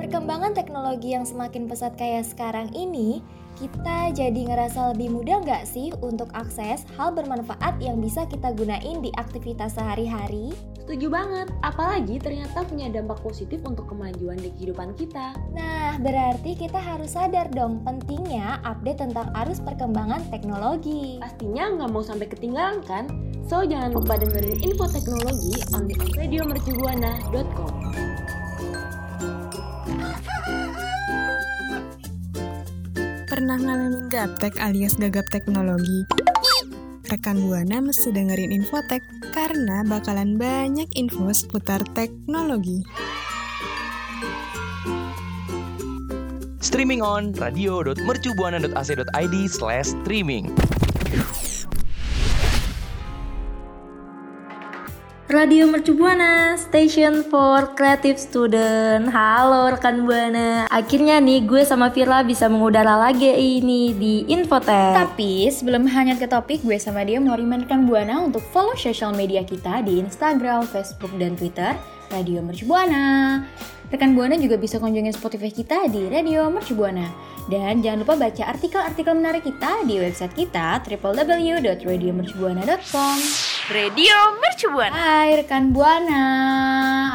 Perkembangan teknologi yang semakin pesat kayak sekarang ini, kita jadi ngerasa lebih mudah nggak sih untuk akses hal bermanfaat yang bisa kita gunain di aktivitas sehari-hari? Setuju banget, apalagi ternyata punya dampak positif untuk kemajuan di kehidupan kita. Nah, berarti kita harus sadar dong pentingnya update tentang arus perkembangan teknologi. Pastinya nggak mau sampai ketinggalan kan? So, jangan lupa dengerin info teknologi on the radiomercubuana.com. Pernah ngalamin gaptek alias gagap teknologi? Rekan Buana mesti dengerin Infotek karena bakalan banyak info seputar teknologi. Streaming on radio.mercubuana.ac.id slash streaming. Radio Mercu Buana, Station for Creative Student. Halo rekan Buana. Akhirnya nih gue sama Firla bisa mengudara lagi ini di Infotek. Tapi sebelum hanya ke topik, gue sama dia mau rekan Buana untuk follow social media kita di Instagram, Facebook, dan Twitter Radio Mercu Buana. Rekan Buana juga bisa kunjungi Spotify kita di Radio Mercu Buana. Dan jangan lupa baca artikel-artikel menarik kita di website kita www.radiomercubuana.com. Radio Mercubuana. Hai rekan Buana,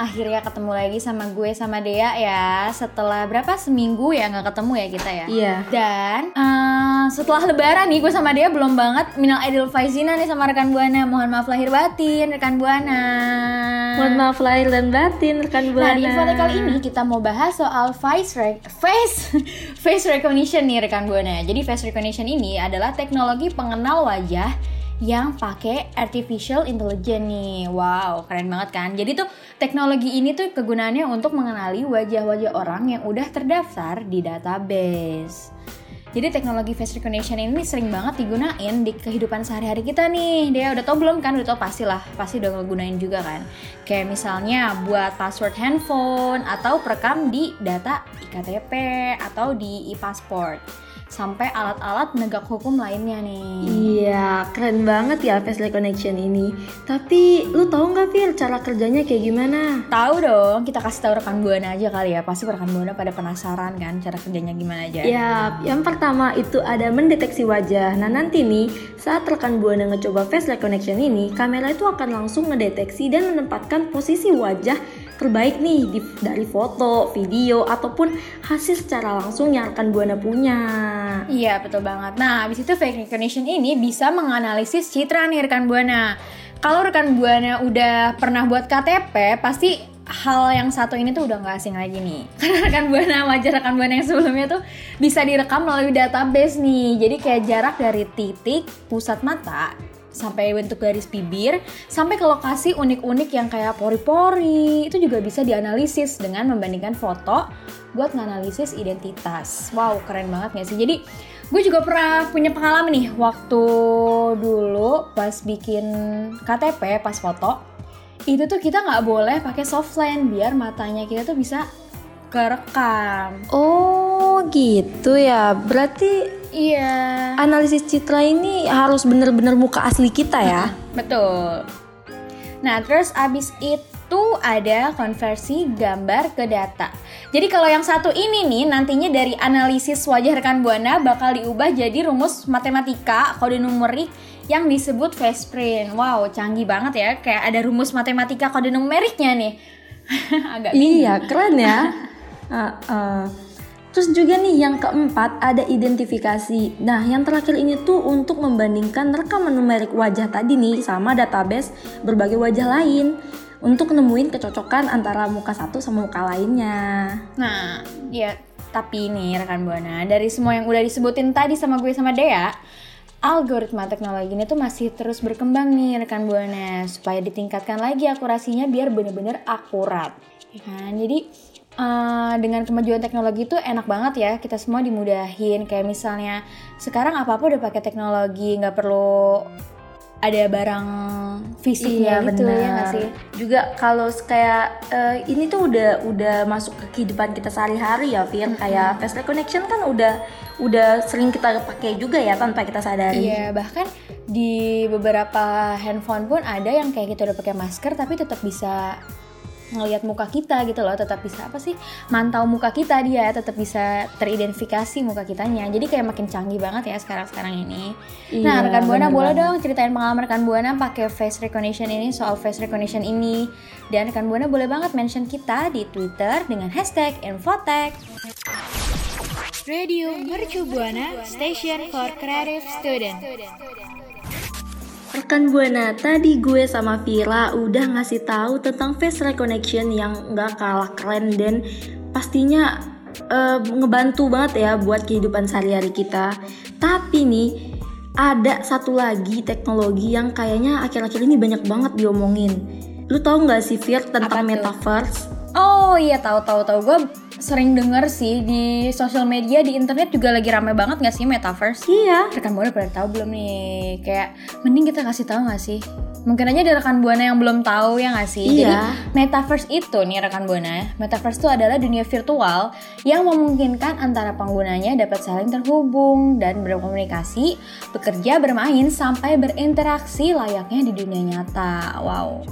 akhirnya ketemu lagi sama gue sama Dea ya. Setelah berapa seminggu ya nggak ketemu ya kita ya. Iya. Dan uh, setelah Lebaran nih gue sama Dea belum banget minal aidil faizina nih sama rekan Buana. Mohon maaf lahir batin rekan Buana. Mohon maaf lahir dan batin rekan Buana. Nah di info kali ini kita mau bahas soal face rec face face recognition nih rekan Buana. Jadi face recognition ini adalah teknologi pengenal wajah yang pakai artificial intelligence nih. Wow, keren banget kan? Jadi tuh teknologi ini tuh kegunaannya untuk mengenali wajah-wajah orang yang udah terdaftar di database. Jadi teknologi face recognition ini sering banget digunain di kehidupan sehari-hari kita nih. Dia udah tau belum kan? Udah tau pasti lah, pasti udah ngegunain juga kan. Kayak misalnya buat password handphone atau perekam di data IKTP atau di e-passport sampai alat-alat penegak hukum lainnya nih. Iya, keren banget ya face recognition ini. Tapi lu tahu nggak Fir cara kerjanya kayak gimana? Tahu dong, kita kasih tahu rekan buana aja kali ya. Pasti rekan buana pada penasaran kan cara kerjanya gimana aja. Ya, yang pertama itu ada mendeteksi wajah. Nah nanti nih saat rekan buana ngecoba face recognition ini, kamera itu akan langsung ngedeteksi dan menempatkan posisi wajah terbaik nih di, dari foto, video, ataupun hasil secara langsung yang rekan Buana punya. Iya betul banget. Nah habis itu fake recognition ini bisa menganalisis citra nih rekan Buana. Kalau rekan Buana udah pernah buat KTP, pasti hal yang satu ini tuh udah gak asing lagi nih Karena rekan Buana, wajah rekan Buana yang sebelumnya tuh bisa direkam melalui database nih Jadi kayak jarak dari titik pusat mata sampai bentuk garis bibir sampai ke lokasi unik-unik yang kayak pori-pori. Itu juga bisa dianalisis dengan membandingkan foto buat nganalisis identitas. Wow keren banget gak sih? Jadi gue juga pernah punya pengalaman nih waktu dulu pas bikin KTP pas foto itu tuh kita nggak boleh pakai softline biar matanya kita tuh bisa kerekam. Oh gitu ya, berarti iya analisis citra ini harus bener-bener muka asli kita ya? Betul. Nah, terus abis itu ada konversi gambar ke data. Jadi kalau yang satu ini nih nantinya dari analisis wajah rekan Buana bakal diubah jadi rumus matematika kode numerik yang disebut face print. Wow, canggih banget ya. Kayak ada rumus matematika kode numeriknya nih. Agak bingung. Iya, keren ya. Uh, uh. Terus juga nih yang keempat ada identifikasi. Nah yang terakhir ini tuh untuk membandingkan rekaman numerik wajah tadi nih sama database berbagai wajah lain untuk nemuin kecocokan antara muka satu sama muka lainnya. Nah, ya tapi nih rekan Buana, dari semua yang udah disebutin tadi sama gue sama Dea, algoritma teknologi ini tuh masih terus berkembang nih rekan Buana supaya ditingkatkan lagi akurasinya biar bener-bener akurat. Ya kan? Jadi uh, dengan kemajuan teknologi itu enak banget ya kita semua dimudahin kayak misalnya sekarang apa apa udah pakai teknologi nggak perlu ada barang fisiknya Iya, gitu ya benar. nggak sih Juga kalau kayak eh, ini tuh udah udah masuk ke kehidupan kita sehari-hari ya, Fir. Kayak face recognition kan udah udah sering kita pakai juga ya tanpa kita sadari. Iya bahkan di beberapa handphone pun ada yang kayak kita udah pakai masker tapi tetap bisa ngelihat muka kita gitu loh tetap bisa apa sih mantau muka kita dia tetap bisa teridentifikasi muka kitanya. Jadi kayak makin canggih banget ya sekarang sekarang ini. Nah Iya, rekan buana bener boleh dong ceritain pengalaman rekan buana pakai face recognition ini soal face recognition ini. Dan rekan buana boleh banget mention kita di twitter dengan hashtag infotech. Radio Mercu Buana Station for Creative Student. Rekan Buana, tadi gue sama Vira udah ngasih tahu tentang face recognition yang nggak kalah keren dan pastinya eh, ngebantu banget ya buat kehidupan sehari-hari kita. Tapi nih ada satu lagi teknologi yang kayaknya akhir-akhir ini banyak banget diomongin. Lu tahu nggak sih Fir tentang Apa tuh? metaverse? Oh iya tahu tahu tahu gue sering denger sih di sosial media di internet juga lagi rame banget gak sih metaverse? Iya. Rekan buana pada tahu belum nih? Kayak mending kita kasih tahu gak sih? Mungkin aja ada rekan buana yang belum tahu ya gak sih? Jadi Iya. metaverse itu nih rekan buana, metaverse itu adalah dunia virtual yang memungkinkan antara penggunanya dapat saling terhubung dan berkomunikasi, bekerja, bermain sampai berinteraksi layaknya di dunia nyata. Wow.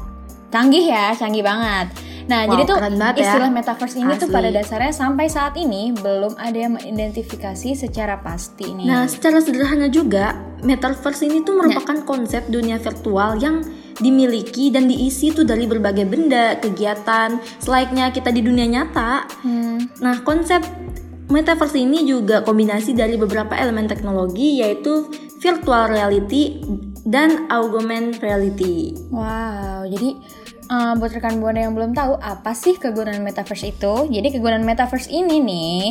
Canggih ya, canggih banget. Nah, Wow, jadi tuh ya. istilah metaverse ini tuh Asli. pada dasarnya sampai saat ini belum ada yang mengidentifikasi secara pasti nih. Nah, secara sederhana juga, metaverse ini tuh Nah. merupakan konsep dunia virtual yang dimiliki dan diisi tuh dari berbagai benda, kegiatan, selayaknya kita di dunia nyata. Hmm. Nah, konsep metaverse ini juga kombinasi dari beberapa elemen teknologi yaitu virtual reality dan augmented reality. Wow, jadi uh, buat rekan buana yang belum tahu apa sih kegunaan metaverse itu? Jadi kegunaan metaverse ini nih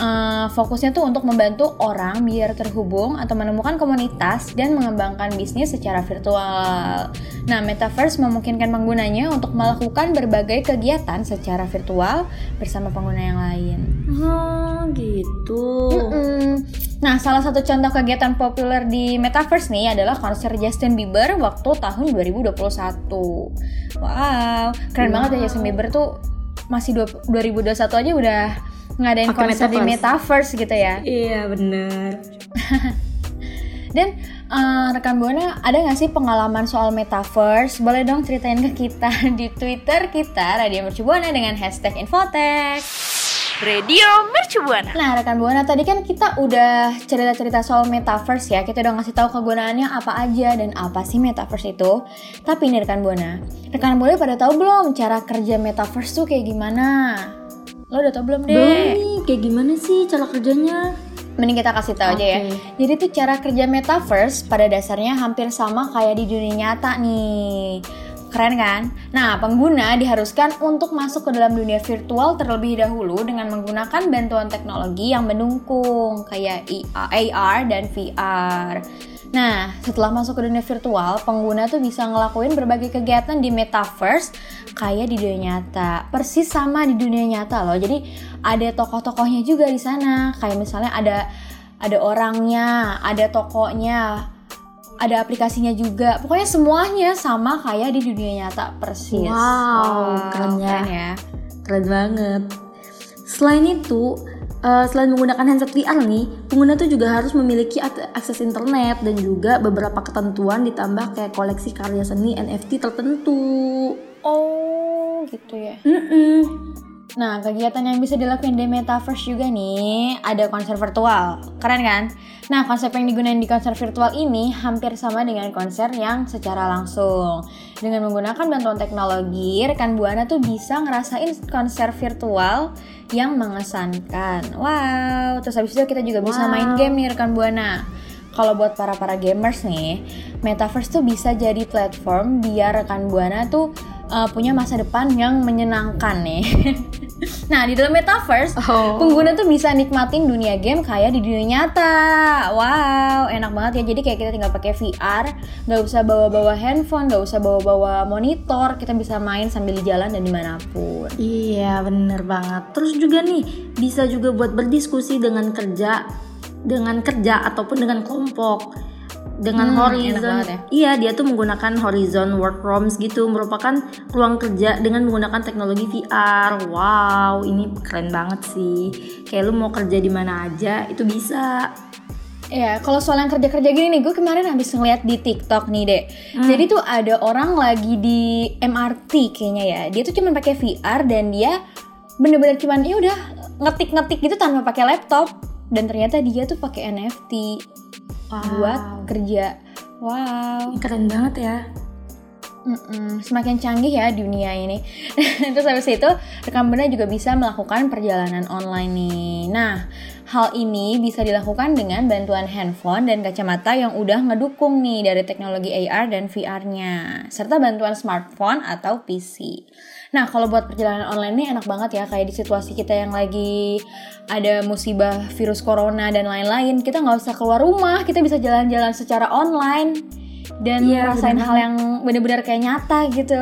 uh, fokusnya tuh untuk membantu orang biar terhubung atau menemukan komunitas dan mengembangkan bisnis secara virtual. Nah, metaverse memungkinkan penggunanya untuk melakukan berbagai kegiatan secara virtual bersama pengguna yang lain. Oh, gitu. Mm-mm. Nah, salah satu contoh kegiatan populer di Metaverse nih adalah konser Justin Bieber waktu tahun 2021. Wow, keren banget ya Justin Bieber tuh masih dua- 2021 aja udah ngadain Pakai konser di Metaverse. Metaverse gitu ya. Iya, bener. Dan eh, rekan Buana ada nggak sih pengalaman soal Metaverse? Boleh dong ceritain ke kita di Twitter kita Radio Mercu Buana dengan hashtag Infotech. Radio Mercu Buana. Nah, rekan Buana tadi kan kita udah cerita-cerita soal metaverse ya. Kita udah ngasih tahu kegunaannya apa aja dan apa sih metaverse itu. Tapi nih rekan Buana, rekan Buana pada tahu belum cara kerja metaverse tuh kayak gimana? Lo udah tau belum deh? Belum nih, kayak gimana sih cara kerjanya? Mending kita kasih tahu aja ya. Jadi tuh cara kerja metaverse pada dasarnya hampir sama kayak di dunia nyata nih. Keren kan? Nah, pengguna diharuskan untuk masuk ke dalam dunia virtual terlebih dahulu dengan menggunakan bantuan teknologi yang mendukung kayak AR dan VR. Nah, setelah masuk ke dunia virtual, pengguna tuh bisa ngelakuin berbagai kegiatan di metaverse kayak di dunia nyata. Persis sama di dunia nyata loh. Jadi ada tokoh-tokohnya juga di sana. Kayak misalnya ada ada orangnya, ada tokonya, ada aplikasinya juga. Pokoknya semuanya sama kayak di dunia nyata persis. Wow, keren ya. keren ya. Keren banget. Selain itu, eh, selain menggunakan handset VR nih, pengguna tuh juga harus memiliki ak- akses internet dan juga beberapa ketentuan ditambah kayak koleksi karya seni NFT tertentu. Oh, gitu ya. Mm-mm. Nah, kegiatan yang bisa dilakuin di Metaverse juga nih, ada konser virtual. Keren kan? Nah, konsep yang digunakan di konser virtual ini hampir sama dengan konser yang secara langsung. Dengan menggunakan bantuan teknologi, rekan Buana tuh bisa ngerasain konser virtual yang mengesankan. Wow, terus habis itu kita juga bisa Wow. main game nih rekan Buana. Kalau buat para-para gamers nih, Metaverse tuh bisa jadi platform biar rekan Buana tuh uh, punya masa depan yang menyenangkan nih. nah, di dalam Metaverse, Oh. pengguna tuh bisa nikmatin dunia game kayak di dunia nyata. Wow, enak banget ya. Jadi kayak kita tinggal pakai VR, nggak usah bawa-bawa handphone, nggak usah bawa-bawa monitor, kita bisa main sambil di jalan dan di mana pun. Iya, bener banget. Terus juga nih, bisa juga buat berdiskusi dengan kerja dengan kerja ataupun dengan kelompok dengan Hmm, horizon ya. iya dia tuh menggunakan horizon work rooms gitu merupakan ruang kerja dengan menggunakan teknologi VR wow ini keren banget sih kayak lu mau kerja di mana aja itu bisa Ya, kalau soal yang kerja-kerja gini nih, gue kemarin habis ngeliat di TikTok nih, Dek. Jadi tuh ada orang lagi di MRT kayaknya ya. Dia tuh cuma pakai VR dan dia bener-bener cuman ya udah ngetik-ngetik gitu tanpa pakai laptop. Dan ternyata dia tuh pakai NFT buat kerja. Wow. Keren banget ya. Mm-mm, semakin canggih ya dunia ini. Terus habis itu rekan buana juga bisa melakukan perjalanan online nih. Nah, hal ini bisa dilakukan dengan bantuan handphone dan kacamata yang udah ngedukung nih dari teknologi AR dan VR-nya, serta bantuan smartphone atau PC. Nah, kalau buat perjalanan online ini enak banget ya, kayak di situasi kita yang lagi ada musibah virus corona dan lain-lain, kita nggak usah keluar rumah, kita bisa jalan-jalan secara online dan Iya, ngerasain bener hal yang bener-bener kayak nyata gitu.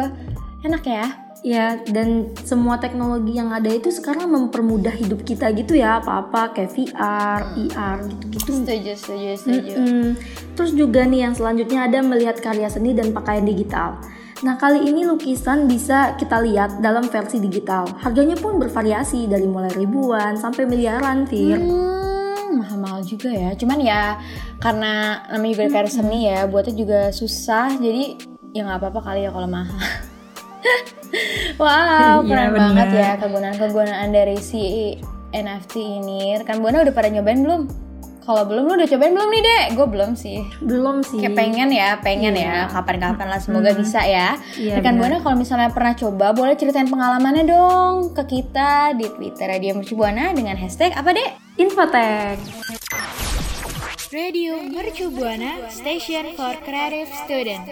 Enak ya? Ya, dan semua teknologi yang ada itu sekarang mempermudah hidup kita gitu ya, apa-apa kayak VR, IR gitu-gitu. Setuju, setuju, setuju. Mm-mm. Terus juga nih yang selanjutnya ada melihat karya seni dan pakaian digital. Nah kali ini lukisan bisa kita lihat dalam versi digital. Harganya pun bervariasi dari mulai ribuan sampai miliaran, Fir. Hmm, mahal-mahal juga ya. Cuman ya karena namanya juga karya seni ya, buatnya juga susah. Jadi ya nggak apa-apa kali ya kalau mahal. wow, Iya, keren bener. banget ya kegunaan-kegunaan dari si NFT ini. Rekan Buana udah pada nyobain belum? Kalau belum, lu udah cobain belum nih, Dek? Gue belum sih. Belum sih. Kayak pengen ya, pengen Iya. ya. Kapan-kapan lah, semoga bisa ya. Iya, Rekan. Buana kalau misalnya pernah coba, boleh ceritain pengalamannya dong ke kita di Twitter Radio Mercu Buana dengan hashtag apa, Dek? Infotek. Radio Mercu Buana Station for Creative Student.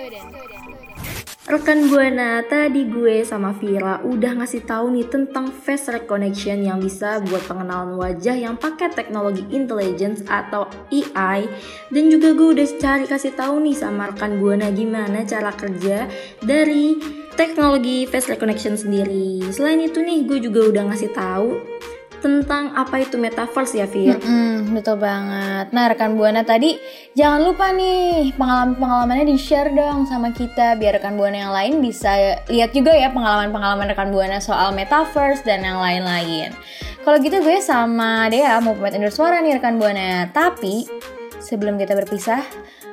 Rekan Buana, tadi gue sama Vira udah ngasih tahu nih tentang face recognition yang bisa buat pengenalan wajah yang pakai teknologi intelligence atau AI dan juga gue udah cari kasih tahu nih sama rekan Buana gimana cara kerja dari teknologi face recognition sendiri. Selain itu nih, gue juga udah ngasih tahu tentang apa itu metaverse ya, Vir. Mm, betul banget. Nah, rekan Buana tadi jangan lupa nih pengalaman-pengalamannya di-share dong sama kita biar rekan Buana yang lain bisa lihat juga ya pengalaman-pengalaman rekan Buana soal metaverse dan yang lain-lain. Kalau gitu gue sama Dea mau pamit undur suara nih rekan Buana. Tapi sebelum kita berpisah,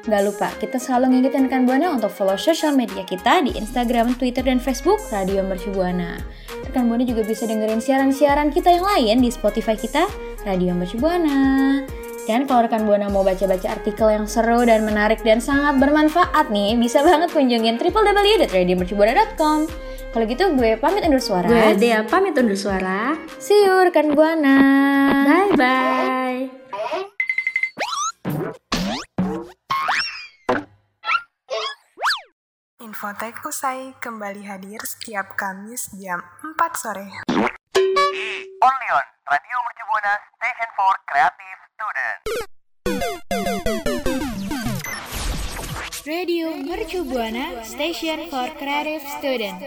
nggak lupa kita selalu ngingetin rekan Buana untuk follow sosial media kita di Instagram, Twitter, dan Facebook Radio Mercu Buana. Rekan Buana juga bisa dengerin siaran-siaran kita yang lain di Spotify kita, Radio Mercu Buana. Dan kalau rekan Buana mau baca-baca artikel yang seru dan menarik dan sangat bermanfaat nih, bisa banget kunjungin www.radiomercubuana.com. Kalau gitu gue pamit undur suara. Gue Dea pamit undur suara. See you rekan Buana. Bye bye. Infotek usai kembali hadir setiap Kamis jam 4 sore. Only on Radio Mercu Buana Station for Creative Student. Radio Mercu Buana Station for Creative Student.